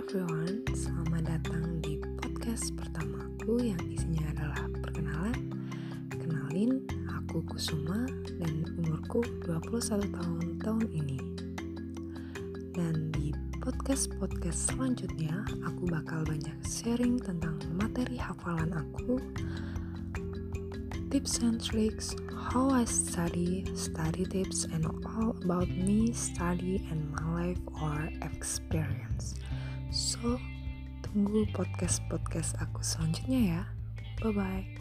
everyone, selamat datang di podcast pertamaku yang isinya adalah perkenalan. Kenalin, aku Kusuma dan umurku 21 tahun tahun ini. Dan di podcast-podcast selanjutnya, aku bakal banyak sharing tentang materi hafalan aku Tips and tricks, how I study, study tips, and all about me, study, and my life or experience. So, tunggu podcast-podcast aku selanjutnya ya. Bye-bye.